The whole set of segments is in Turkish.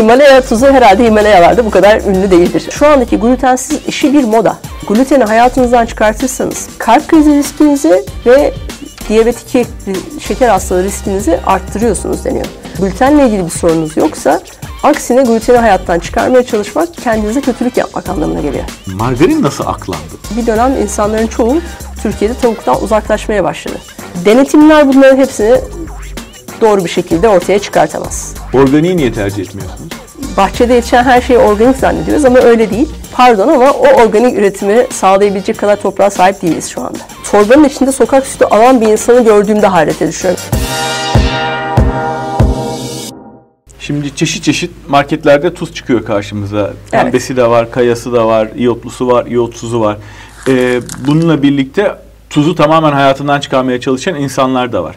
Himalaya tuzu herhalde Himalayalarda bu kadar ünlü değildir. Şu andaki glutensiz işi bir moda. Gluteni hayatınızdan çıkartırsanız kalp krizi riskinizi ve diyabetik şeker hastalığı riskinizi arttırıyorsunuz deniyor. Glutenle ilgili bir sorunuz yoksa aksine gluteni hayattan çıkarmaya çalışmak kendinize kötülük yapmak anlamına geliyor. Margarin nasıl aklandı? Bir dönem insanların çoğu Türkiye'de tavuktan uzaklaşmaya başladı. Denetimler bunların hepsini doğru bir şekilde ortaya çıkartamaz. Organiği niye tercih etmiyorsunuz? Bahçede yetişen her şeyi organik zannediyoruz ama öyle değil. Pardon ama o organik üretimi sağlayabilecek kadar toprağa sahip değiliz şu anda. Torbanın içinde sokak sütü alan bir insanı gördüğümde hayrete düşüyorum. Şimdi çeşit çeşit marketlerde tuz çıkıyor karşımıza. Pembesi de var, kayası da var, iyotlusu var, iyotsuzu var. Ee, bununla birlikte tuzu tamamen hayatından çıkarmaya çalışan insanlar da var.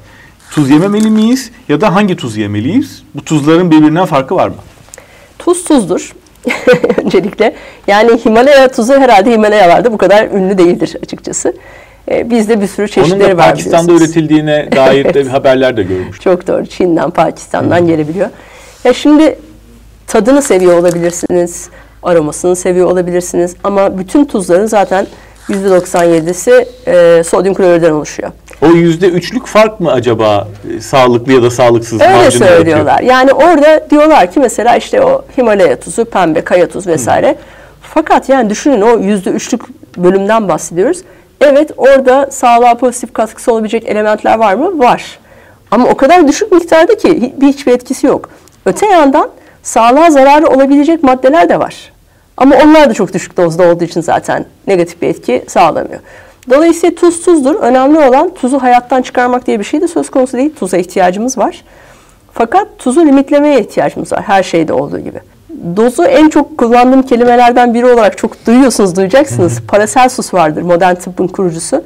Tuz yememeli miyiz ya da hangi tuz yemeliyiz? Bu tuzların birbirinden farkı var mı? Tuz tuzdur. Öncelikle yani Himalaya tuzu herhalde Himalayalarda bu kadar ünlü değildir açıkçası. Ee, bizde bir sürü çeşitleri Onun da var. Pakistan'da üretildiğine dair de haberler de görmüştüm. Çok doğru. Çin'den, Pakistan'dan hmm. gelebiliyor. Ya şimdi tadını seviyor olabilirsiniz, aromasını seviyor olabilirsiniz ama bütün tuzların zaten %97'si e, sodyum klorürden oluşuyor. O yüzde üçlük fark mı acaba e, sağlıklı ya da sağlıksız Öyle söylüyorlar. Yaratıyor? Yani orada diyorlar ki mesela işte o Himalaya tuzu, pembe, kaya tuz vesaire. Hmm. Fakat yani düşünün o yüzde üçlük bölümden bahsediyoruz. Evet orada sağlığa pozitif katkısı olabilecek elementler var mı? Var. Ama o kadar düşük miktarda ki hiçbir etkisi yok. Öte yandan sağlığa zararı olabilecek maddeler de var. Ama onlar da çok düşük dozda olduğu için zaten negatif bir etki sağlamıyor. Dolayısıyla tuz tuzdur. Önemli olan tuzu hayattan çıkarmak diye bir şey de söz konusu değil. Tuza ihtiyacımız var. Fakat tuzu limitlemeye ihtiyacımız var her şeyde olduğu gibi. Dozu en çok kullandığım kelimelerden biri olarak çok duyuyorsunuz, duyacaksınız. Hı Paracelsus vardır, modern tıbbın kurucusu.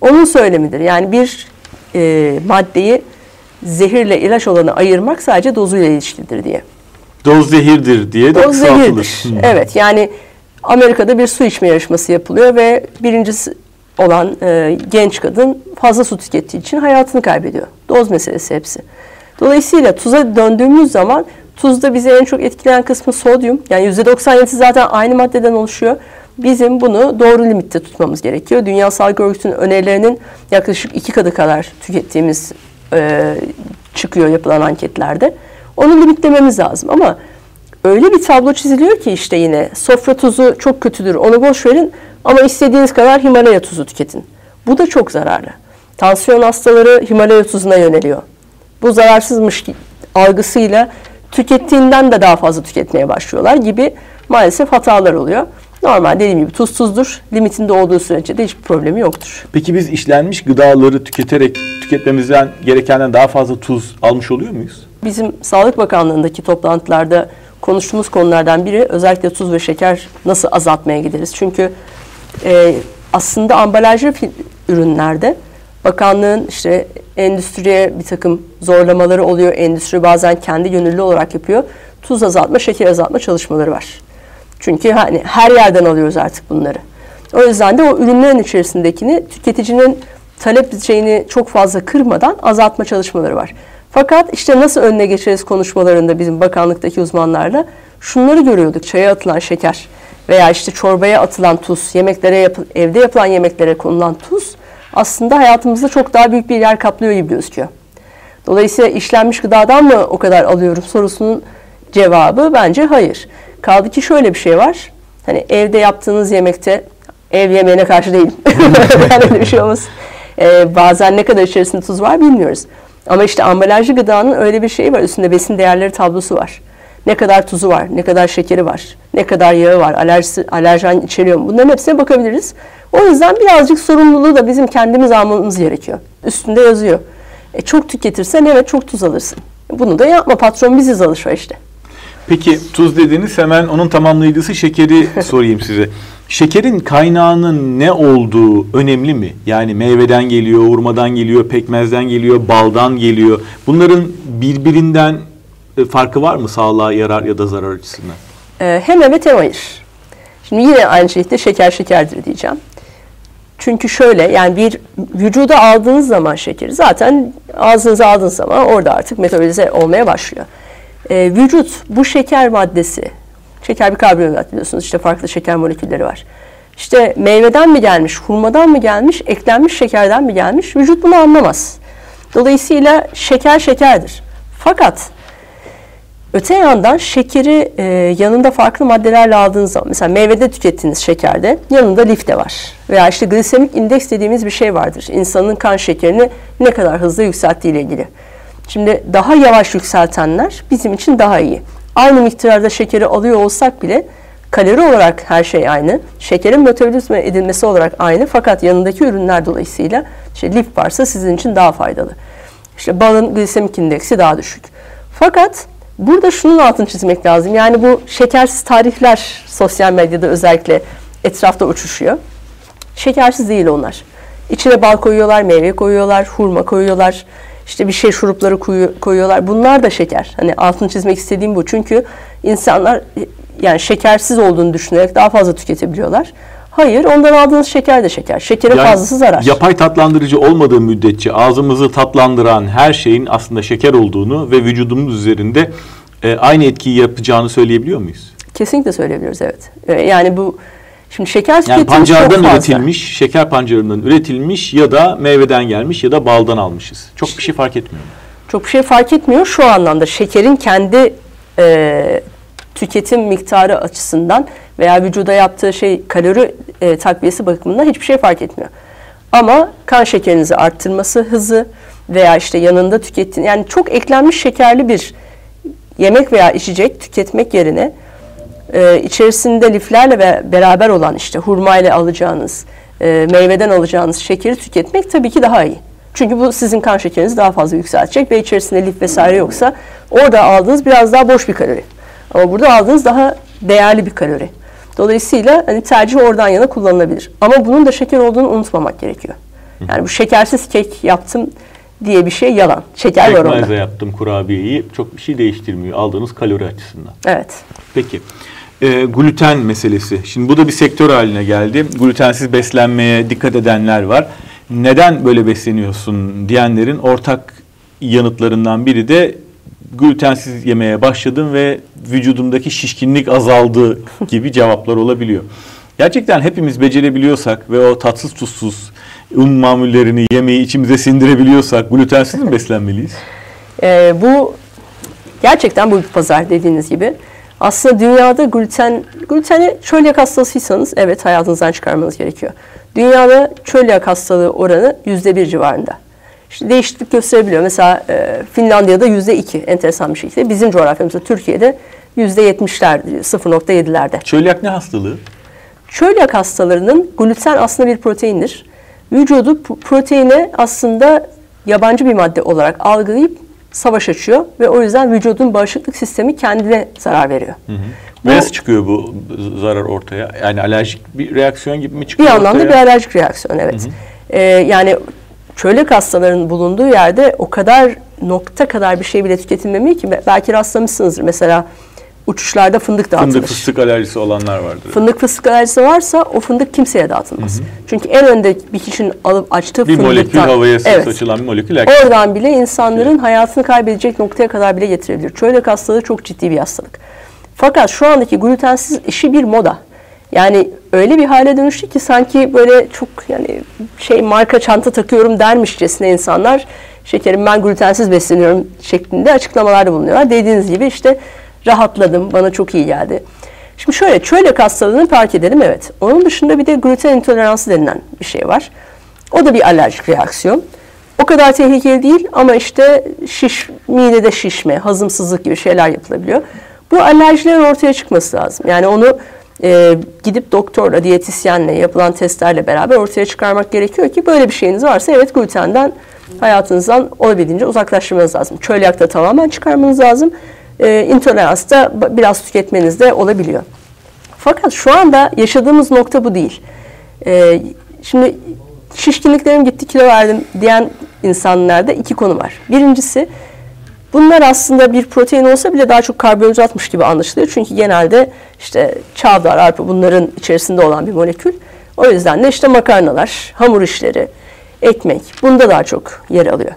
Onun söylemidir. Yani bir e, maddeyi zehirle ilaç olanı ayırmak sadece dozuyla ilişkilidir diye. Doz zehirdir diye de Doz zehirdir. Hmm. Evet yani Amerika'da bir su içme yarışması yapılıyor ve birincisi olan e, genç kadın fazla su tükettiği için hayatını kaybediyor. Doz meselesi hepsi. Dolayısıyla tuza döndüğümüz zaman tuzda bizi en çok etkileyen kısmı sodyum. Yani %97'si zaten aynı maddeden oluşuyor. Bizim bunu doğru limitte tutmamız gerekiyor. Dünya Sağlık Örgütü'nün önerilerinin yaklaşık iki katı kadar tükettiğimiz e, çıkıyor yapılan anketlerde. Onu limitlememiz lazım ama öyle bir tablo çiziliyor ki işte yine sofra tuzu çok kötüdür onu boş verin ama istediğiniz kadar Himalaya tuzu tüketin. Bu da çok zararlı. Tansiyon hastaları Himalaya tuzuna yöneliyor. Bu zararsızmış algısıyla tükettiğinden de daha fazla tüketmeye başlıyorlar gibi maalesef hatalar oluyor. Normal dediğim gibi tuz tuzdur. Limitinde olduğu sürece de hiçbir problemi yoktur. Peki biz işlenmiş gıdaları tüketerek tüketmemizden gerekenden daha fazla tuz almış oluyor muyuz? Bizim Sağlık Bakanlığı'ndaki toplantılarda konuştuğumuz konulardan biri özellikle tuz ve şeker nasıl azaltmaya gideriz? Çünkü e, aslında ambalajlı ürünlerde bakanlığın işte endüstriye bir takım zorlamaları oluyor. Endüstri bazen kendi gönüllü olarak yapıyor. Tuz azaltma, şeker azaltma çalışmaları var. Çünkü hani her yerden alıyoruz artık bunları. O yüzden de o ürünlerin içerisindekini tüketicinin talep şeyini çok fazla kırmadan azaltma çalışmaları var. Fakat işte nasıl önüne geçeriz konuşmalarında bizim bakanlıktaki uzmanlarla şunları görüyorduk. Çaya atılan şeker veya işte çorbaya atılan tuz, yemeklere yap evde yapılan yemeklere konulan tuz aslında hayatımızda çok daha büyük bir yer kaplıyor gibi gözüküyor. Dolayısıyla işlenmiş gıdadan mı o kadar alıyorum sorusunun cevabı bence hayır. Kaldı ki şöyle bir şey var. Hani evde yaptığınız yemekte ev yemeğine karşı değilim. yani bir şey olmaz. Ee, bazen ne kadar içerisinde tuz var bilmiyoruz. Ama işte ambalajlı gıdanın öyle bir şeyi var. Üstünde besin değerleri tablosu var. Ne kadar tuzu var, ne kadar şekeri var, ne kadar yağı var, alerjisi, alerjen içeriyor mu? Bunların hepsine bakabiliriz. O yüzden birazcık sorumluluğu da bizim kendimiz almamız gerekiyor. Üstünde yazıyor. E, çok tüketirsen evet çok tuz alırsın. Bunu da yapma patron biziz alışva işte. Peki tuz dediğiniz hemen onun tamamlayıcısı şekeri sorayım size. Şekerin kaynağının ne olduğu önemli mi? Yani meyveden geliyor, hurmadan geliyor, pekmezden geliyor, baldan geliyor. Bunların birbirinden e, farkı var mı sağlığa yarar ya da zarar açısından? Ee, hem evet hem hayır. Şimdi yine aynı şekilde şeker şekerdir diyeceğim. Çünkü şöyle yani bir vücuda aldığınız zaman şekeri zaten ağzınıza aldığınız zaman orada artık metabolize olmaya başlıyor. E, vücut bu şeker maddesi, şeker bir karbonhidrat biliyorsunuz işte farklı şeker molekülleri var. İşte meyveden mi gelmiş, hurmadan mı gelmiş, eklenmiş şekerden mi gelmiş? Vücut bunu anlamaz. Dolayısıyla şeker şekerdir. Fakat öte yandan şekeri e, yanında farklı maddelerle aldığınız zaman, mesela meyvede tükettiğiniz şekerde yanında lif de var. Veya işte glisemik indeks dediğimiz bir şey vardır. İnsanın kan şekerini ne kadar hızlı yükselttiği ile ilgili. Şimdi daha yavaş yükseltenler bizim için daha iyi. Aynı miktarda şekeri alıyor olsak bile kalori olarak her şey aynı. Şekerin metabolizma edilmesi olarak aynı. Fakat yanındaki ürünler dolayısıyla işte lif varsa sizin için daha faydalı. İşte balın glisemik indeksi daha düşük. Fakat burada şunun altını çizmek lazım. Yani bu şekersiz tarifler sosyal medyada özellikle etrafta uçuşuyor. Şekersiz değil onlar. İçine bal koyuyorlar, meyve koyuyorlar, hurma koyuyorlar. İşte bir şey şurupları koyuyorlar. Bunlar da şeker. Hani altını çizmek istediğim bu. Çünkü insanlar yani şekersiz olduğunu düşünerek daha fazla tüketebiliyorlar. Hayır, ondan aldığınız şeker de şeker. Şekerin yani, fazlası zarar. Yapay tatlandırıcı olmadığı müddetçe ağzımızı tatlandıran her şeyin aslında şeker olduğunu ve vücudumuz üzerinde e, aynı etkiyi yapacağını söyleyebiliyor muyuz? Kesinlikle söyleyebiliyoruz, evet. E, yani bu Şimdi şeker yani pancardan üretilmiş, şeker pancarından üretilmiş ya da meyveden gelmiş ya da baldan almışız. Çok bir şey fark etmiyor. Çok bir şey fark etmiyor şu anlamda. Şekerin kendi e, tüketim miktarı açısından veya vücuda yaptığı şey kalori e, takviyesi bakımından hiçbir şey fark etmiyor. Ama kan şekerinizi arttırması hızı veya işte yanında tükettiğin yani çok eklenmiş şekerli bir yemek veya içecek tüketmek yerine e, içerisinde liflerle ve beraber olan işte hurmayla alacağınız, e, meyveden alacağınız şekeri tüketmek tabii ki daha iyi. Çünkü bu sizin kan şekerinizi daha fazla yükseltecek ve içerisinde lif vesaire yoksa orada aldığınız biraz daha boş bir kalori. Ama burada aldığınız daha değerli bir kalori. Dolayısıyla hani tercih oradan yana kullanılabilir. Ama bunun da şeker olduğunu unutmamak gerekiyor. Yani bu şekersiz kek yaptım diye bir şey yalan. Şeker var onda. Pekmezle yaptım kurabiyeyi. Çok bir şey değiştirmiyor aldığınız kalori açısından. Evet. Peki. E, gluten meselesi. Şimdi bu da bir sektör haline geldi. Glutensiz beslenmeye dikkat edenler var. Neden böyle besleniyorsun diyenlerin ortak yanıtlarından biri de glutensiz yemeye başladım ve vücudumdaki şişkinlik azaldı gibi cevaplar olabiliyor. Gerçekten hepimiz becerebiliyorsak ve o tatsız tuzsuz un mamullerini yemeği içimize sindirebiliyorsak glutensiz mi beslenmeliyiz? Ee, bu gerçekten bu bir pazar dediğiniz gibi. Aslında dünyada gluten, gluteni çölyak hastasıysanız evet hayatınızdan çıkarmanız gerekiyor. Dünyada çölyak hastalığı oranı yüzde bir civarında. İşte değişiklik gösterebiliyor. Mesela e, Finlandiya'da yüzde iki enteresan bir şekilde. Bizim coğrafyamızda Türkiye'de yüzde yetmişler, 0.7'lerde. Çölyak ne hastalığı? Çölyak hastalarının gluten aslında bir proteindir. Vücudu proteine aslında yabancı bir madde olarak algılayıp savaş açıyor ve o yüzden vücudun bağışıklık sistemi kendine zarar veriyor. Hı hı. Bu, Nasıl çıkıyor bu zarar ortaya? Yani alerjik bir reaksiyon gibi mi çıkıyor Bir anlamda ortaya? bir alerjik reaksiyon evet. Hı hı. Ee, yani çölyak hastaların bulunduğu yerde o kadar nokta kadar bir şey bile tüketilmemiyor ki belki rastlamışsınızdır. Mesela uçuşlarda fındık dağıtılır. Fındık fıstık alerjisi olanlar vardır. Fındık fıstık alerjisi varsa o fındık kimseye dağıtılmaz. Hı hı. Çünkü en önde bir kişinin alıp açtığı bir fındıktan... Bir molekül havaya evet, saçılan bir molekül. Oradan bile insanların evet. hayatını kaybedecek noktaya kadar bile getirebilir. Çölyak hastalığı çok ciddi bir hastalık. Fakat şu andaki glutensiz işi bir moda. Yani öyle bir hale dönüştü ki sanki böyle çok yani şey marka çanta takıyorum dermişçesine insanlar şekerim ben glutensiz besleniyorum şeklinde açıklamalarda bulunuyorlar. Dediğiniz gibi işte rahatladım, bana çok iyi geldi. Şimdi şöyle çölyak hastalığını fark edelim evet. Onun dışında bir de gluten intoleransı denilen bir şey var. O da bir alerjik reaksiyon. O kadar tehlikeli değil ama işte şiş, midede şişme, hazımsızlık gibi şeyler yapılabiliyor. Bu alerjilerin ortaya çıkması lazım. Yani onu e, gidip doktorla, diyetisyenle yapılan testlerle beraber ortaya çıkarmak gerekiyor ki böyle bir şeyiniz varsa evet glutenden hayatınızdan olabildiğince uzaklaştırmanız lazım. Çölyakta tamamen çıkarmanız lazım. E, intolerans da biraz tüketmeniz de olabiliyor. Fakat şu anda yaşadığımız nokta bu değil. E, şimdi şişkinliklerim gitti kilo verdim diyen insanlarda iki konu var. Birincisi Bunlar aslında bir protein olsa bile daha çok karbonhidratmış gibi anlaşılıyor. Çünkü genelde işte çavdar, arpa bunların içerisinde olan bir molekül. O yüzden de işte makarnalar, hamur işleri, ekmek bunda daha çok yer alıyor.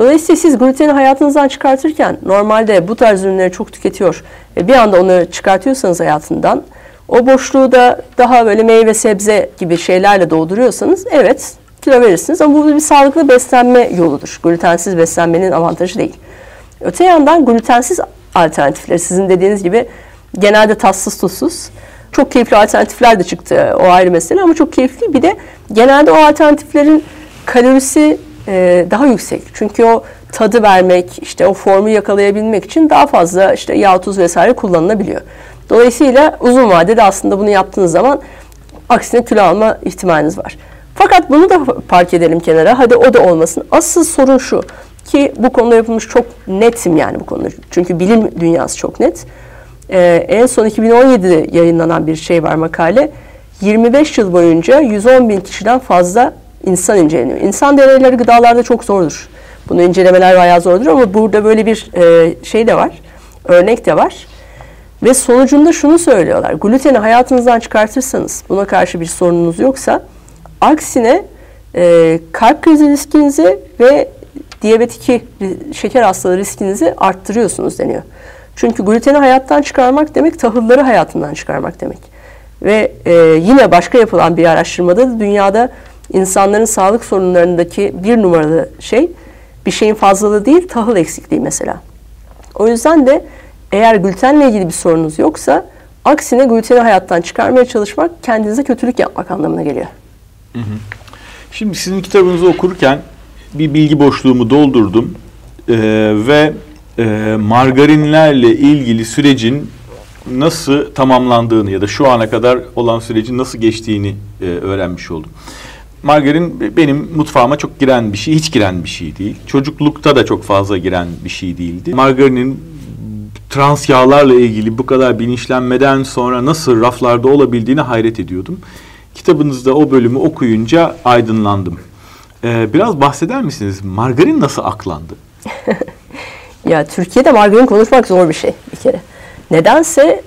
Dolayısıyla siz gluteni hayatınızdan çıkartırken normalde bu tarz ürünleri çok tüketiyor ve bir anda onu çıkartıyorsanız hayatından o boşluğu da daha böyle meyve sebze gibi şeylerle dolduruyorsanız evet kilo verirsiniz ama bu bir sağlıklı beslenme yoludur. Glutensiz beslenmenin avantajı değil. Öte yandan glutensiz alternatifleri sizin dediğiniz gibi genelde tatsız tuzsuz. Çok keyifli alternatifler de çıktı o ayrı mesele ama çok keyifli. Bir de genelde o alternatiflerin kalorisi e, daha yüksek. Çünkü o tadı vermek, işte o formu yakalayabilmek için daha fazla işte yağ, tuz vesaire kullanılabiliyor. Dolayısıyla uzun vadede aslında bunu yaptığınız zaman aksine kilo alma ihtimaliniz var. Fakat bunu da park edelim kenara. Hadi o da olmasın. Asıl sorun şu ki bu konuda yapılmış çok netim yani bu konuda. Çünkü bilim dünyası çok net. Ee, en son 2017'de yayınlanan bir şey var makale. 25 yıl boyunca 110 bin kişiden fazla insan inceleniyor. İnsan deneyleri gıdalarda çok zordur. Bunu incelemeler bayağı zordur ama burada böyle bir e, şey de var. Örnek de var. Ve sonucunda şunu söylüyorlar. Gluteni hayatınızdan çıkartırsanız buna karşı bir sorununuz yoksa aksine e, kalp krizi riskinizi ve diyabet 2 şeker hastalığı riskinizi arttırıyorsunuz deniyor. Çünkü gluteni hayattan çıkarmak demek tahılları hayatından çıkarmak demek. Ve e, yine başka yapılan bir araştırmada da dünyada insanların sağlık sorunlarındaki bir numaralı şey bir şeyin fazlalığı değil tahıl eksikliği mesela. O yüzden de eğer glutenle ilgili bir sorunuz yoksa aksine gluteni hayattan çıkarmaya çalışmak kendinize kötülük yapmak anlamına geliyor. Şimdi sizin kitabınızı okurken bir bilgi boşluğumu doldurdum ee, ve e, margarinlerle ilgili sürecin nasıl tamamlandığını ya da şu ana kadar olan sürecin nasıl geçtiğini e, öğrenmiş oldum. Margarin benim mutfağıma çok giren bir şey, hiç giren bir şey değil. Çocuklukta da çok fazla giren bir şey değildi. Margarinin trans yağlarla ilgili bu kadar bilinçlenmeden sonra nasıl raflarda olabildiğini hayret ediyordum. Kitabınızda o bölümü okuyunca aydınlandım. Ee, biraz bahseder misiniz? Margarin nasıl aklandı? ya Türkiye'de margarin konuşmak zor bir şey bir kere. Nedense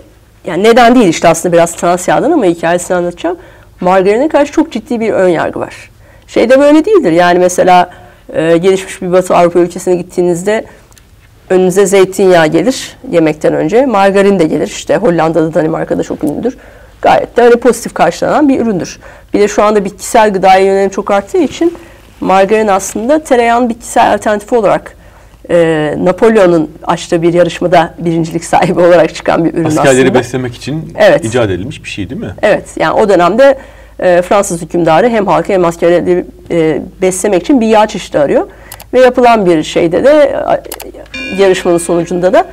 yani neden değil işte aslında biraz trans yağdan ama hikayesini anlatacağım. Margarine karşı çok ciddi bir ön yargı var. Şeyde böyle değildir. Yani mesela e, gelişmiş bir Batı Avrupa ülkesine gittiğinizde önünüze zeytinyağı gelir yemekten önce. Margarin de gelir. İşte Hollanda'da, Danimarka'da çok ünlüdür. Gayet de öyle pozitif karşılanan bir üründür. Bir de şu anda bitkisel gıdaya yönelim çok arttığı için margarin aslında tereyağın bitkisel alternatifi olarak e, Napolyon'un açtığı bir yarışmada birincilik sahibi olarak çıkan bir ürün Askerleri aslında. Askerleri beslemek için evet. icat edilmiş bir şey değil mi? Evet. Yani o dönemde e, Fransız hükümdarı hem halkı hem askerleri e, beslemek için bir yağ çeşidi arıyor. Ve yapılan bir şeyde de yarışmanın sonucunda da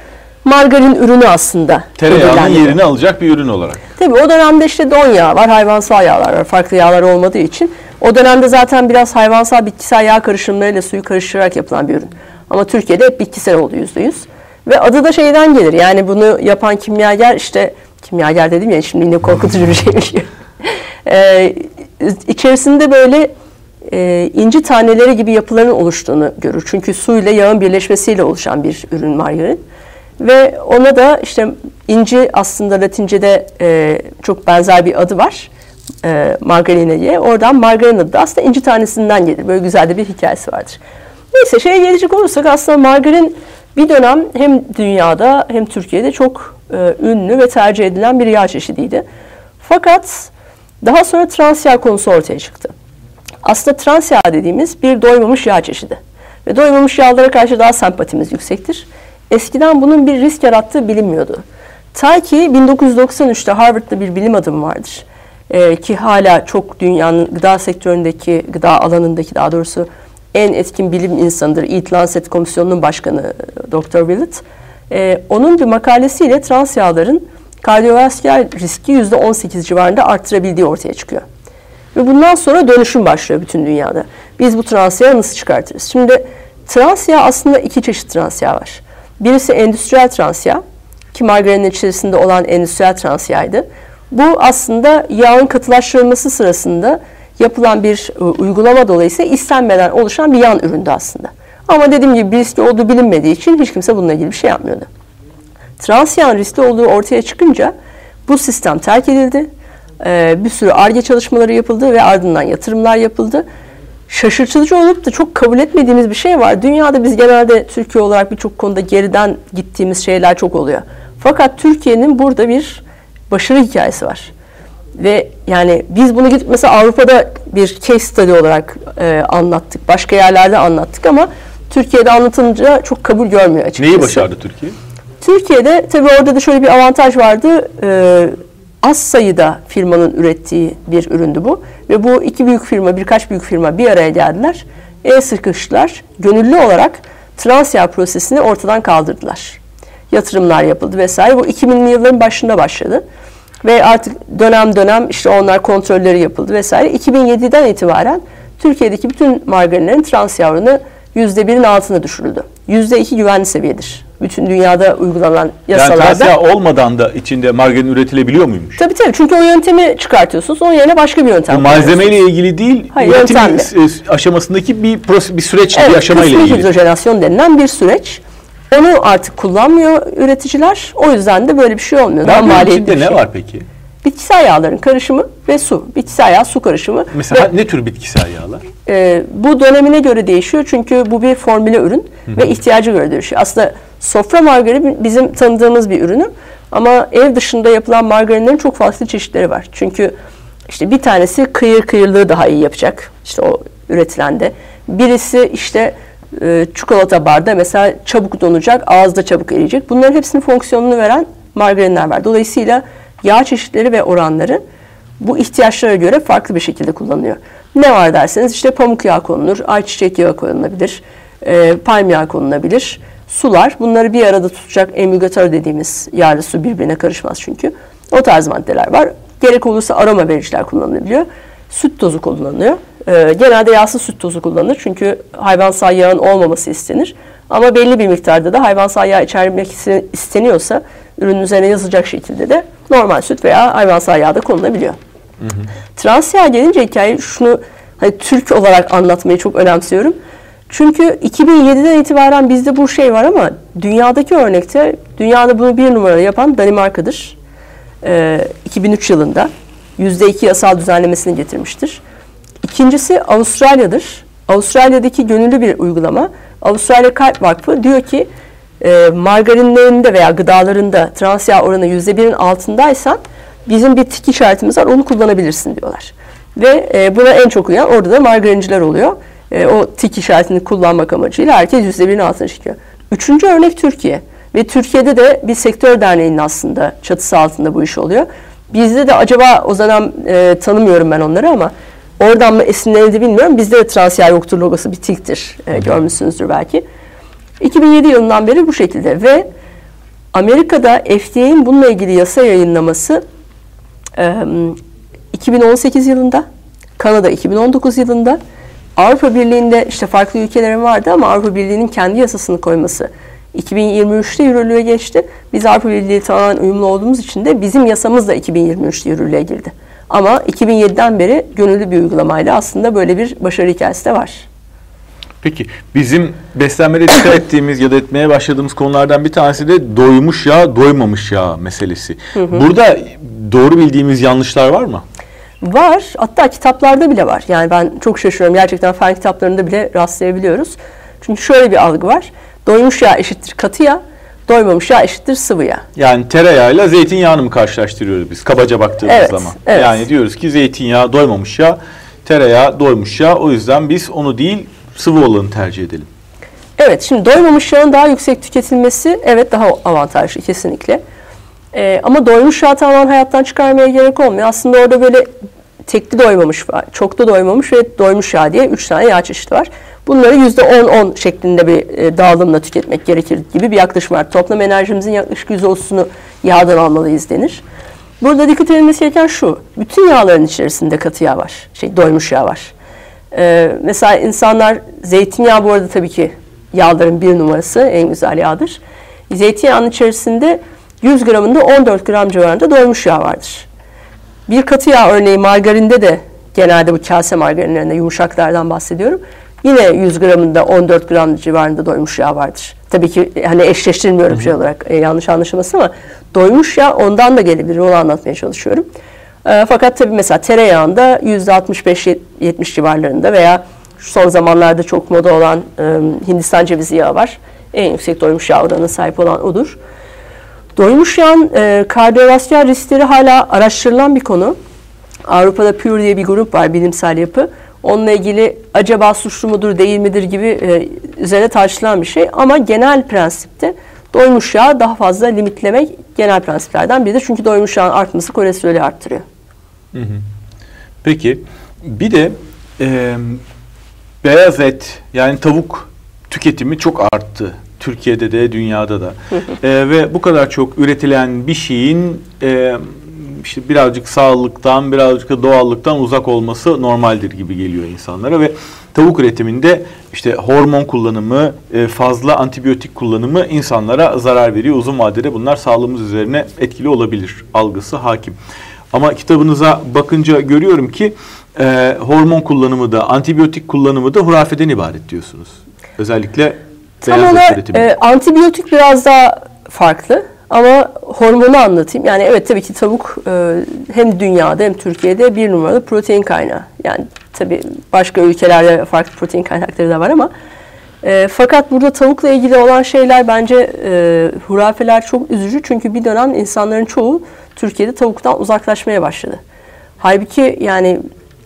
margarin ürünü aslında. Tereyağının yerini alacak bir ürün olarak. Tabii o dönemde işte don yağı var, hayvansal yağlar var. Farklı yağlar olmadığı için. O dönemde zaten biraz hayvansal bitkisel yağ karışımlarıyla suyu karıştırarak yapılan bir ürün. Ama Türkiye'de hep bitkisel oldu yüzde yüz. Ve adı da şeyden gelir. Yani bunu yapan kimyager işte kimyager dedim ya şimdi yine korkutucu bir şeymiş. ee, içerisinde böyle e, inci taneleri gibi yapıların oluştuğunu görür. Çünkü su ile yağın birleşmesiyle oluşan bir ürün margarin. Ve ona da işte inci aslında Latince'de e, çok benzer bir adı var. E, margarine diye. Oradan margarin adı da aslında inci tanesinden gelir. Böyle güzel de bir hikayesi vardır. Neyse şeye gelecek olursak aslında margarin bir dönem hem dünyada hem Türkiye'de çok e, ünlü ve tercih edilen bir yağ çeşidiydi. Fakat daha sonra trans yağ konusu ortaya çıktı. Aslında trans yağ dediğimiz bir doymamış yağ çeşidi. Ve doymamış yağlara karşı daha sempatimiz yüksektir. Eskiden bunun bir risk yarattığı bilinmiyordu. Ta ki 1993'te Harvard'da bir bilim adamı vardır. Ee, ki hala çok dünyanın gıda sektöründeki, gıda alanındaki daha doğrusu en etkin bilim insanıdır. Eat Lancet Komisyonu'nun başkanı Dr. Willett. Ee, onun bir makalesiyle trans yağların kardiyovasküler riski %18 civarında arttırabildiği ortaya çıkıyor. Ve bundan sonra dönüşüm başlıyor bütün dünyada. Biz bu trans yağı nasıl çıkartırız? Şimdi trans yağ aslında iki çeşit trans yağ var. Birisi endüstriyel trans yağ ki margarinin içerisinde olan endüstriyel trans yağydı. Bu aslında yağın katılaştırılması sırasında yapılan bir e, uygulama dolayısıyla istenmeden oluşan bir yan üründü aslında. Ama dediğim gibi riskli olduğu bilinmediği için hiç kimse bununla ilgili bir şey yapmıyordu. Trans yağın riskli olduğu ortaya çıkınca bu sistem terk edildi. Ee, bir sürü ARGE çalışmaları yapıldı ve ardından yatırımlar yapıldı. şaşırtıcı olup da çok kabul etmediğimiz bir şey var. Dünyada biz genelde Türkiye olarak birçok konuda geriden gittiğimiz şeyler çok oluyor. Fakat Türkiye'nin burada bir başarı hikayesi var. Ve yani biz bunu gidip mesela Avrupa'da bir case study olarak e, anlattık. Başka yerlerde anlattık ama Türkiye'de anlatınca çok kabul görmüyor açıkçası. Neyi başardı Türkiye? Türkiye'de tabii orada da şöyle bir avantaj vardı. Ee, az sayıda firmanın ürettiği bir üründü bu. Ve bu iki büyük firma, birkaç büyük firma bir araya geldiler. El sıkıştılar. Gönüllü olarak transfer prosesini ortadan kaldırdılar. Yatırımlar yapıldı vesaire. Bu 2000'li yılların başında başladı. Ve artık dönem dönem işte onlar kontrolleri yapıldı vesaire. 2007'den itibaren Türkiye'deki bütün margarinlerin trans yavrunu %1'in altına düşürüldü. %2 güvenli seviyedir. Bütün dünyada uygulanan yasalarda. Yani trans olmadan da içinde margarin üretilebiliyor muymuş? Tabii tabii çünkü o yöntemi çıkartıyorsunuz. Onun yerine başka bir yöntem Bu malzemeyle ilgili değil, Hayır, üretim yöntemle. aşamasındaki bir, bir süreç, Evet, bir aşamayla ilgili. hidrojenasyon denilen bir süreç. Onu artık kullanmıyor üreticiler. O yüzden de böyle bir şey olmuyor. Daha maliyetli içinde bir ne şey. var peki? Bitkisel yağların karışımı ve su. Bitkisel yağ, su karışımı. Mesela Ve, ne tür bitkisel yağlar? e, bu dönemine göre değişiyor. Çünkü bu bir formüle ürün ve ihtiyacı göre değişiyor. Aslında sofra margarini bizim tanıdığımız bir ürünü. Ama ev dışında yapılan margarinlerin çok farklı çeşitleri var. Çünkü işte bir tanesi kıyır kıyırlığı daha iyi yapacak. İşte o üretilende. Birisi işte e, çikolata barda mesela çabuk donacak, ağızda çabuk eriyecek. Bunların hepsinin fonksiyonunu veren margarinler var. Dolayısıyla yağ çeşitleri ve oranları bu ihtiyaçlara göre farklı bir şekilde kullanılıyor. Ne var derseniz işte pamuk yağı konulur, ayçiçek yağı konulabilir, e, palm yağı konulabilir. Sular bunları bir arada tutacak emülgatör dediğimiz yağlı su birbirine karışmaz çünkü. O tarz maddeler var. Gerek olursa aroma vericiler kullanılabiliyor. Süt tozu kullanılıyor. E, genelde yağsız süt tozu kullanılır çünkü hayvansal yağın olmaması istenir. Ama belli bir miktarda da hayvansal yağ içermek iste- isteniyorsa ürünün üzerine yazılacak şekilde de normal süt veya hayvansal yağ da konulabiliyor. Trans yağ gelince hikaye şunu hani Türk olarak anlatmayı çok önemsiyorum. Çünkü 2007'den itibaren bizde bu şey var ama dünyadaki örnekte dünyada bunu bir numara yapan Danimarka'dır. Ee, 2003 yılında %2 yasal düzenlemesini getirmiştir. İkincisi Avustralya'dır. Avustralya'daki gönüllü bir uygulama. Avustralya Kalp Vakfı diyor ki e, margarinlerinde veya gıdalarında trans yağ oranı %1'in altındaysan bizim bir tik işaretimiz var onu kullanabilirsin diyorlar. Ve e, buna en çok uyan orada da margarinciler oluyor. E, o tik işaretini kullanmak amacıyla herkes %1'in altına çıkıyor. Üçüncü örnek Türkiye. Ve Türkiye'de de bir sektör derneğinin aslında çatısı altında bu iş oluyor. Bizde de acaba o zaman e, tanımıyorum ben onları ama oradan mı esinlenildi bilmiyorum. Bizde de transfer yoktur logosu bir tiktir. E, görmüşsünüzdür belki. 2007 yılından beri bu şekilde ve Amerika'da FDA'nin bununla ilgili yasa yayınlaması e, 2018 yılında, Kanada 2019 yılında, Avrupa Birliği'nde işte farklı ülkelerin vardı ama Avrupa Birliği'nin kendi yasasını koyması 2023'te yürürlüğe geçti. Biz Avrupa Birliği tamamen uyumlu olduğumuz için de bizim yasamız da 2023'te yürürlüğe girdi. Ama 2007'den beri gönüllü bir uygulamayla aslında böyle bir başarı hikayesi de var. Peki bizim beslenmede dikkat ettiğimiz ya da etmeye başladığımız konulardan bir tanesi de doymuş yağ, doymamış yağ meselesi. Burada doğru bildiğimiz yanlışlar var mı? Var. Hatta kitaplarda bile var. Yani ben çok şaşırıyorum. Gerçekten fen kitaplarında bile rastlayabiliyoruz. Çünkü şöyle bir algı var. Doymuş yağ eşittir katı yağ, doymamış yağ eşittir sıvı yağ. Yani tereyağıyla zeytinyağını mı karşılaştırıyoruz biz kabaca baktığımız Evet, zaman? evet. Yani diyoruz ki zeytinyağı doymamış yağ, tereyağı doymuş yağ. O yüzden biz onu değil sıvı olanı tercih edelim. Evet, şimdi doymamış yağın daha yüksek tüketilmesi evet daha avantajlı kesinlikle. Ee, ama doymuş yağı tamamen hayattan çıkarmaya gerek olmuyor. Aslında orada böyle tekli doymamış var, çoklu doymamış ve doymuş yağ diye üç tane yağ çeşidi var. Bunları yüzde on-on şeklinde bir e, dağılımla tüketmek gerekir gibi bir yaklaşım var. Toplam enerjimizin yaklaşık yüzde otuzunu yağdan almalıyız denir. Burada dikkat edilmesi gereken şu, bütün yağların içerisinde katı yağ var, şey doymuş yağ var. Ee, mesela insanlar zeytinyağı bu arada tabii ki yağların bir numarası en güzel yağdır. Zeytinyağının içerisinde 100 gramında 14 gram civarında doymuş yağ vardır. Bir katı yağ örneği margarinde de genelde bu kase margarinlerinde yumuşaklardan bahsediyorum. Yine 100 gramında 14 gram civarında doymuş yağ vardır. Tabii ki hani eşleştirmiyorum şey olarak e, yanlış anlaşılmasın ama doymuş yağ ondan da gelebilir onu anlatmaya çalışıyorum. E, fakat tabii mesela tereyağında %65-70 civarlarında veya son zamanlarda çok moda olan e, Hindistan cevizi yağı var. En yüksek doymuş yağ oranına sahip olan odur. Doymuş yağın e, kardiyovasküler riskleri hala araştırılan bir konu. Avrupa'da Pure diye bir grup var bilimsel yapı. Onunla ilgili acaba suçlu mudur değil midir gibi e, üzerine tartışılan bir şey. Ama genel prensipte doymuş yağ daha fazla limitlemek genel prensiplerden biridir. Çünkü doymuş yağın artması kolesterolü arttırıyor. Hı hı. Peki bir de e, beyaz et yani tavuk tüketimi çok arttı. Türkiye'de de dünyada da. e, ve bu kadar çok üretilen bir şeyin e, işte birazcık sağlıktan, birazcık da doğallıktan uzak olması normaldir gibi geliyor insanlara ve tavuk üretiminde işte hormon kullanımı, e, fazla antibiyotik kullanımı insanlara zarar veriyor. Uzun vadede bunlar sağlığımız üzerine etkili olabilir algısı hakim. Ama kitabınıza bakınca görüyorum ki e, hormon kullanımı da antibiyotik kullanımı da hurafeden ibaret diyorsunuz. Özellikle Tam olarak e, antibiyotik biraz daha farklı. Ama hormonu anlatayım. Yani evet tabii ki tavuk e, hem dünyada hem Türkiye'de bir numaralı protein kaynağı. Yani tabii başka ülkelerde farklı protein kaynakları da var ama e, fakat burada tavukla ilgili olan şeyler bence e, hurafeler çok üzücü. Çünkü bir dönem insanların çoğu Türkiye'de tavuktan uzaklaşmaya başladı. Halbuki yani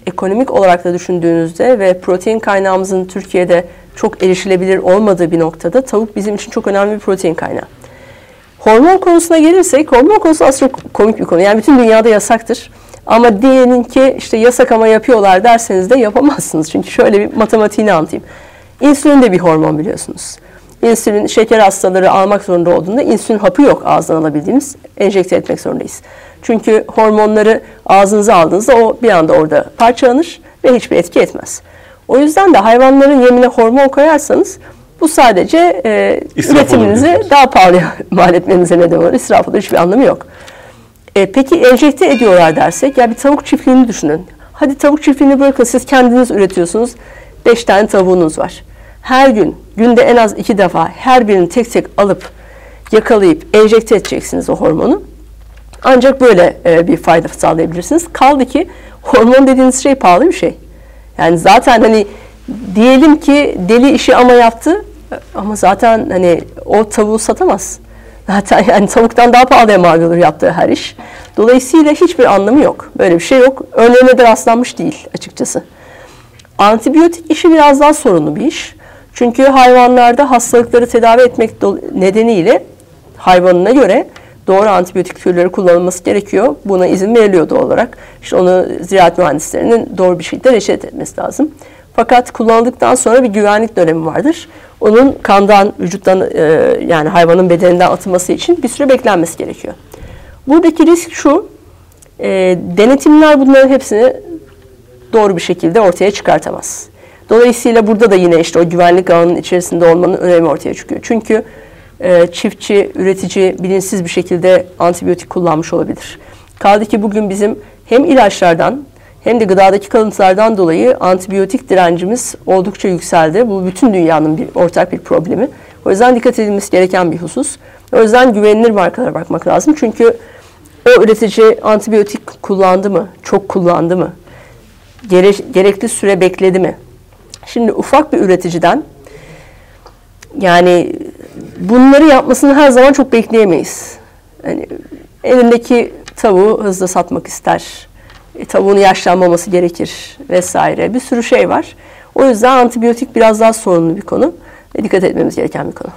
ekonomik olarak da düşündüğünüzde ve protein kaynağımızın Türkiye'de çok erişilebilir olmadığı bir noktada tavuk bizim için çok önemli bir protein kaynağı. Hormon konusuna gelirsek, hormon konusu aslında çok komik bir konu. Yani bütün dünyada yasaktır. Ama diyenin ki işte yasak ama yapıyorlar derseniz de yapamazsınız. Çünkü şöyle bir matematiğini anlatayım. İnsülin de bir hormon biliyorsunuz. İnsülin şeker hastaları almak zorunda olduğunda insülin hapı yok ağızdan alabildiğimiz. Enjekte etmek zorundayız. Çünkü hormonları ağzınıza aldığınızda o bir anda orada parçalanır ve hiçbir etki etmez. O yüzden de hayvanların yemine hormon koyarsanız bu sadece e, üretiminizi daha pahalı mal etmenize neden olur. İsraf olur. Hiçbir anlamı yok. E, peki enjekte ediyorlar dersek ya bir tavuk çiftliğini düşünün. Hadi tavuk çiftliğini bırakın siz kendiniz üretiyorsunuz. Beş tane tavuğunuz var. Her gün günde en az iki defa her birini tek tek alıp yakalayıp enjekte edeceksiniz o hormonu. Ancak böyle e, bir fayda sağlayabilirsiniz. Kaldı ki hormon dediğiniz şey pahalı bir şey. Yani zaten hani diyelim ki deli işi ama yaptı ama zaten hani o tavuğu satamaz. Zaten yani tavuktan daha pahalıya mal olur yaptığı her iş. Dolayısıyla hiçbir anlamı yok. Böyle bir şey yok. Örneğine de rastlanmış değil açıkçası. Antibiyotik işi biraz daha sorunlu bir iş. Çünkü hayvanlarda hastalıkları tedavi etmek nedeniyle hayvanına göre doğru antibiyotik türleri kullanılması gerekiyor. Buna izin veriliyor doğal olarak. İşte onu ziraat mühendislerinin doğru bir şekilde reçet etmesi lazım. Fakat kullanıldıktan sonra bir güvenlik dönemi vardır. Onun kandan, vücuttan e, yani hayvanın bedeninden atılması için bir süre beklenmesi gerekiyor. Buradaki risk şu, e, denetimler bunların hepsini doğru bir şekilde ortaya çıkartamaz. Dolayısıyla burada da yine işte o güvenlik alanının içerisinde olmanın önemi ortaya çıkıyor. Çünkü e, çiftçi, üretici bilinçsiz bir şekilde antibiyotik kullanmış olabilir. Kaldı ki bugün bizim hem ilaçlardan hem de gıdadaki kalıntılardan dolayı antibiyotik direncimiz oldukça yükseldi. Bu bütün dünyanın bir ortak bir problemi. O yüzden dikkat edilmesi gereken bir husus. O yüzden güvenilir markalara bakmak lazım. Çünkü o üretici antibiyotik kullandı mı? Çok kullandı mı? Gere gerekli süre bekledi mi? Şimdi ufak bir üreticiden yani bunları yapmasını her zaman çok bekleyemeyiz. Yani elindeki tavuğu hızlı satmak ister e, tavuğun yaşlanmaması gerekir vesaire. Bir sürü şey var. O yüzden antibiyotik biraz daha sorunlu bir konu ve dikkat etmemiz gereken bir konu.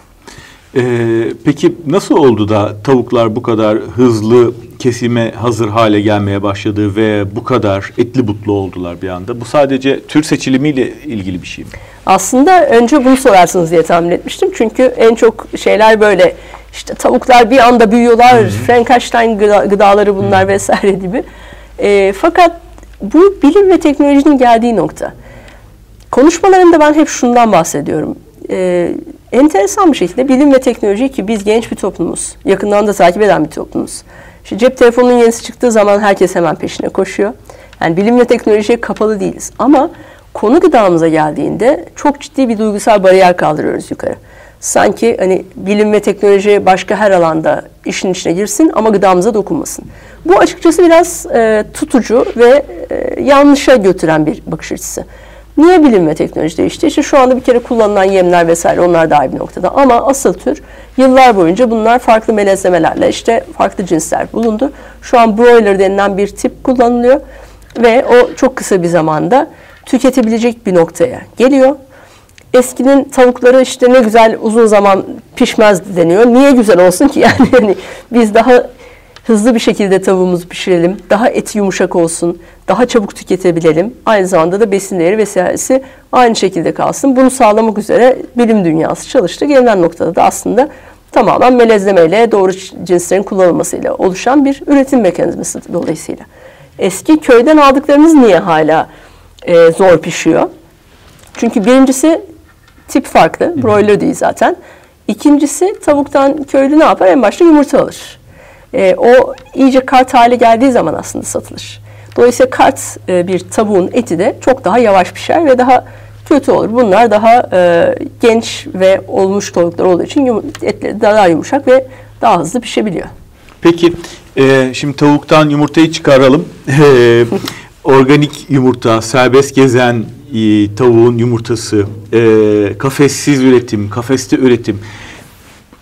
Ee, peki nasıl oldu da tavuklar bu kadar hızlı kesime hazır hale gelmeye başladı ve bu kadar etli butlu oldular bir anda? Bu sadece tür seçilimiyle ilgili bir şey mi? Aslında önce bunu sorarsınız diye tahmin etmiştim. Çünkü en çok şeyler böyle işte tavuklar bir anda büyüyorlar, Hı-hı. Frankenstein gıda, gıdaları bunlar Hı-hı. vesaire gibi. E, fakat bu bilim ve teknolojinin geldiği nokta. Konuşmalarında ben hep şundan bahsediyorum. E, enteresan bir şekilde bilim ve teknoloji ki biz genç bir toplumuz, yakından da takip eden bir toplumuz. İşte cep telefonunun yenisi çıktığı zaman herkes hemen peşine koşuyor. Yani bilim ve teknolojiye kapalı değiliz. Ama konu gıdamıza geldiğinde çok ciddi bir duygusal bariyer kaldırıyoruz yukarı. Sanki hani bilim ve teknoloji başka her alanda işin içine girsin ama gıdamıza dokunmasın. Bu açıkçası biraz e, tutucu ve e, yanlışa götüren bir bakış açısı. Niye bilim ve teknoloji değişti? İşte şu anda bir kere kullanılan yemler vesaire onlar daha iyi bir noktada. Ama asıl tür yıllar boyunca bunlar farklı melezlemelerle işte farklı cinsler bulundu. Şu an broiler denilen bir tip kullanılıyor ve o çok kısa bir zamanda tüketebilecek bir noktaya geliyor. Eskinin tavukları işte ne güzel uzun zaman pişmez deniyor. Niye güzel olsun ki yani hani biz daha hızlı bir şekilde tavuğumuzu pişirelim. Daha eti yumuşak olsun. Daha çabuk tüketebilelim. Aynı zamanda da besin değeri vesairesi aynı şekilde kalsın. Bunu sağlamak üzere bilim dünyası çalıştı. Gelinen noktada da aslında tamamen melezlemeyle doğru cinslerin kullanılmasıyla oluşan bir üretim mekanizması dolayısıyla. Eski köyden aldıklarımız niye hala e, zor pişiyor? Çünkü birincisi tip farklı. Broiler değil zaten. İkincisi tavuktan köylü ne yapar? En başta yumurta alır. E, o iyice kart hale geldiği zaman aslında satılır. Dolayısıyla kart e, bir tavuğun eti de çok daha yavaş pişer ve daha kötü olur. Bunlar daha e, genç ve olmuş tavuklar olduğu için etleri daha yumuşak ve daha hızlı pişebiliyor. Peki e, şimdi tavuktan yumurtayı çıkaralım. Organik yumurta, serbest gezen e, tavuğun yumurtası, e, kafessiz üretim, kafeste üretim.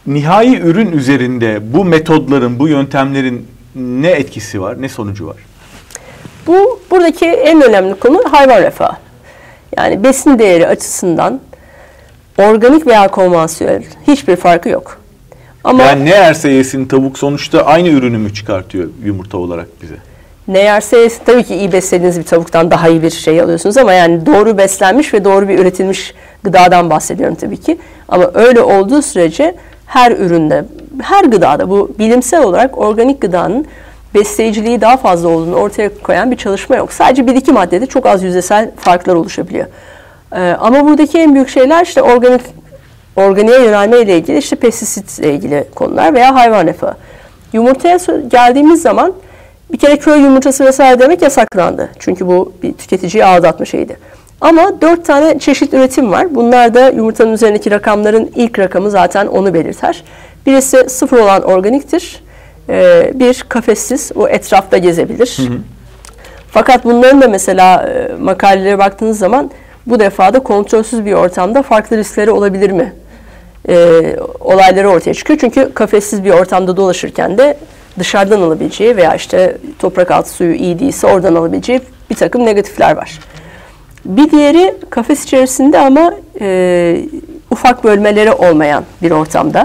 Nihai ürün üzerinde bu metodların, bu yöntemlerin ne etkisi var, ne sonucu var? Bu buradaki en önemli konu hayvan refahı. Yani besin değeri açısından organik veya konvansiyonel hiçbir farkı yok. Ama yani ne yerse yesin tavuk sonuçta aynı ürünü mü çıkartıyor yumurta olarak bize? Ne yerse yesin tabii ki iyi beslediğiniz bir tavuktan daha iyi bir şey alıyorsunuz ama yani doğru beslenmiş ve doğru bir üretilmiş gıdadan bahsediyorum tabii ki. Ama öyle olduğu sürece her üründe, her gıdada bu bilimsel olarak organik gıdanın besleyiciliği daha fazla olduğunu ortaya koyan bir çalışma yok. Sadece bir iki maddede çok az yüzdesel farklar oluşabiliyor. Ee, ama buradaki en büyük şeyler işte organik organiğe yönelme ile ilgili işte pestisitle ilgili konular veya hayvan refahı. Yumurtaya geldiğimiz zaman bir kere köy yumurtası vesaire demek yasaklandı. Çünkü bu bir tüketiciyi aldatma şeydi. Ama dört tane çeşit üretim var. Bunlar da yumurtanın üzerindeki rakamların ilk rakamı zaten onu belirter. Birisi sıfır olan organiktir. Ee, bir kafessiz, o etrafta gezebilir. Hı hı. Fakat bunların da mesela e, makalelere baktığınız zaman bu defada kontrolsüz bir ortamda farklı riskleri olabilir mi? Ee, olayları ortaya çıkıyor. Çünkü kafessiz bir ortamda dolaşırken de dışarıdan alabileceği veya işte toprak altı suyu iyi değilse oradan alabileceği bir takım negatifler var. Bir diğeri kafes içerisinde ama e, ufak bölmeleri olmayan bir ortamda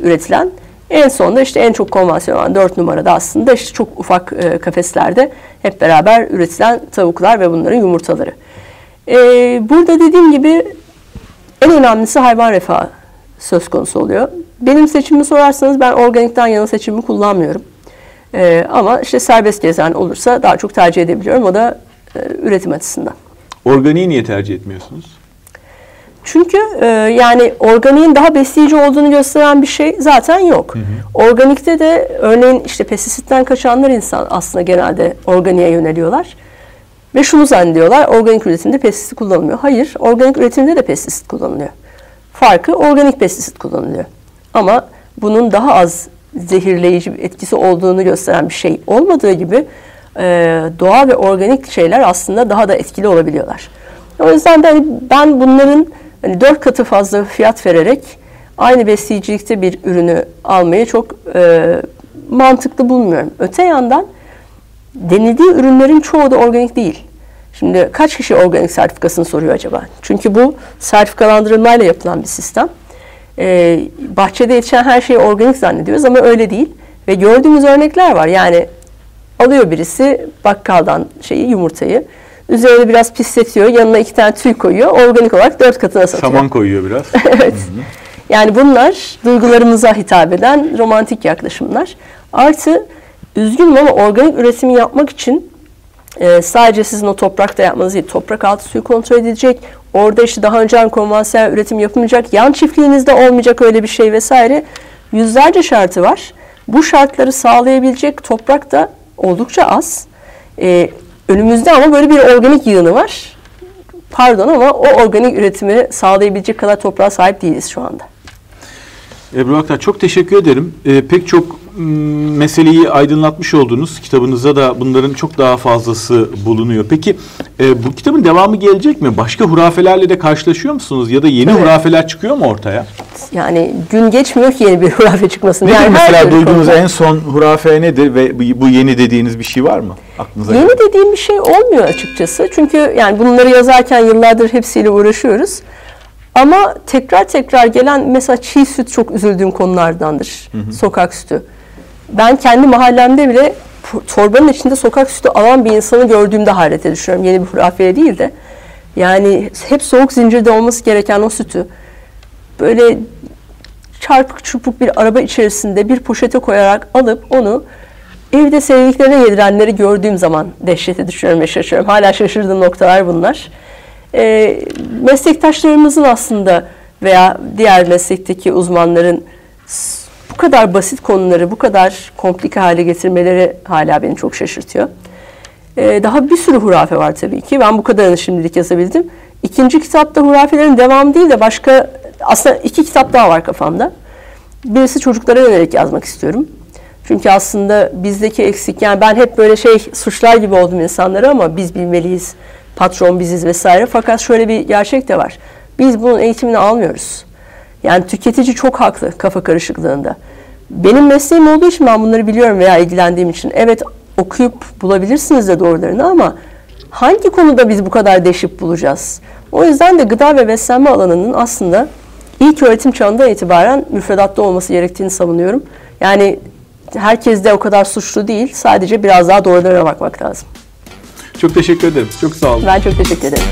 üretilen. En sonunda işte en çok konvansiyonel olan dört numarada aslında işte çok ufak e, kafeslerde hep beraber üretilen tavuklar ve bunların yumurtaları. E, burada dediğim gibi en önemlisi hayvan refahı söz konusu oluyor. Benim seçimimi sorarsanız ben organikten yana seçimimi kullanmıyorum. E, ama işte serbest gezen olursa daha çok tercih edebiliyorum. O da e, üretim açısından. Organiği niye tercih etmiyorsunuz? Çünkü e, yani organiğin daha besleyici olduğunu gösteren bir şey zaten yok. Hı hı. Organikte de örneğin işte pestisitten kaçanlar insan aslında genelde organiğe yöneliyorlar. Ve şunu zannediyorlar, organik üretimde pestisit kullanılmıyor. Hayır, organik üretimde de pestisit kullanılıyor. Farkı organik pestisit kullanılıyor. Ama bunun daha az zehirleyici etkisi olduğunu gösteren bir şey olmadığı gibi e, doğal ve organik şeyler aslında daha da etkili olabiliyorlar. O yüzden de hani ben bunların hani dört katı fazla fiyat vererek aynı besleyicilikte bir ürünü almayı çok e, mantıklı bulmuyorum. Öte yandan denildiği ürünlerin çoğu da organik değil. Şimdi kaç kişi organik sertifikasını soruyor acaba? Çünkü bu sertifikalandırılmayla yapılan bir sistem. Ee, bahçede yetişen her şeyi organik zannediyoruz ama öyle değil. Ve gördüğümüz örnekler var. Yani alıyor birisi bakkaldan şeyi yumurtayı. Üzerine biraz pisletiyor. Yanına iki tane tüy koyuyor. Organik olarak dört katına satıyor. Saman koyuyor biraz. evet. Yani bunlar duygularımıza hitap eden romantik yaklaşımlar. Artı üzgünüm ama organik üretimi yapmak için e, sadece sizin o toprakta yapmanız değil, toprak altı suyu kontrol edilecek. Orada işte daha önce konvansiyonel üretim yapılmayacak. Yan çiftliğinizde olmayacak öyle bir şey vesaire. Yüzlerce şartı var. Bu şartları sağlayabilecek toprak da oldukça az. E, önümüzde ama böyle bir organik yığını var. Pardon ama o organik üretimi sağlayabilecek kadar toprağa sahip değiliz şu anda. Ebru Aktar çok teşekkür ederim. Ee, pek çok meseleyi aydınlatmış oldunuz. Kitabınızda da bunların çok daha fazlası bulunuyor. Peki e, bu kitabın devamı gelecek mi? Başka hurafelerle de karşılaşıyor musunuz? Ya da yeni Evet. hurafeler çıkıyor mu ortaya? Yani gün geçmiyor ki yeni bir hurafe çıkmasın. Nedir yani mesela duyduğunuz konuda. en son hurafe nedir ve bu- yeni dediğiniz bir şey var mı aklınıza? Yeni gelen? dediğim bir şey olmuyor açıkçası. Çünkü yani bunları yazarken yıllardır hepsiyle uğraşıyoruz. Ama tekrar tekrar gelen mesela çiğ süt çok üzüldüğüm konulardandır. Sokak sütü. Ben kendi mahallemde bile torbanın içinde sokak sütü alan bir insanı gördüğümde hayrete düşüyorum. Yeni bir hurafeye değil de. Yani hep soğuk zincirde olması gereken o sütü böyle çarpık çırpık bir araba içerisinde bir poşete koyarak alıp onu evde sevdiklerine yedirenleri gördüğüm zaman dehşete düşüyorum ve şaşırıyorum. Hala şaşırdığım noktalar bunlar. Ee, meslektaşlarımızın aslında veya diğer meslekteki uzmanların kadar basit konuları bu kadar komplike hale getirmeleri hala beni çok şaşırtıyor. Ee, daha bir sürü hurafe var tabii ki. Ben bu kadarını şimdilik yazabildim. İkinci kitapta hurafelerin devamı değil de başka aslında iki kitap daha var kafamda. Birisi çocuklara yönelik yazmak istiyorum. Çünkü aslında bizdeki eksik yani ben hep böyle şey suçlar gibi oldum insanlara ama biz bilmeliyiz. Patron biziz vesaire. Fakat şöyle bir gerçek de var. Biz bunun eğitimini almıyoruz. Yani tüketici çok haklı kafa karışıklığında. Benim mesleğim olduğu için ben bunları biliyorum veya ilgilendiğim için. Evet okuyup bulabilirsiniz de doğrularını ama hangi konuda biz bu kadar deşip bulacağız? O yüzden de gıda ve beslenme alanının aslında ilk öğretim çağından itibaren müfredatta olması gerektiğini savunuyorum. Yani herkes de o kadar suçlu değil. Sadece biraz daha doğrularına bakmak lazım. Çok teşekkür ederim. Çok sağ olun. Ben çok teşekkür ederim.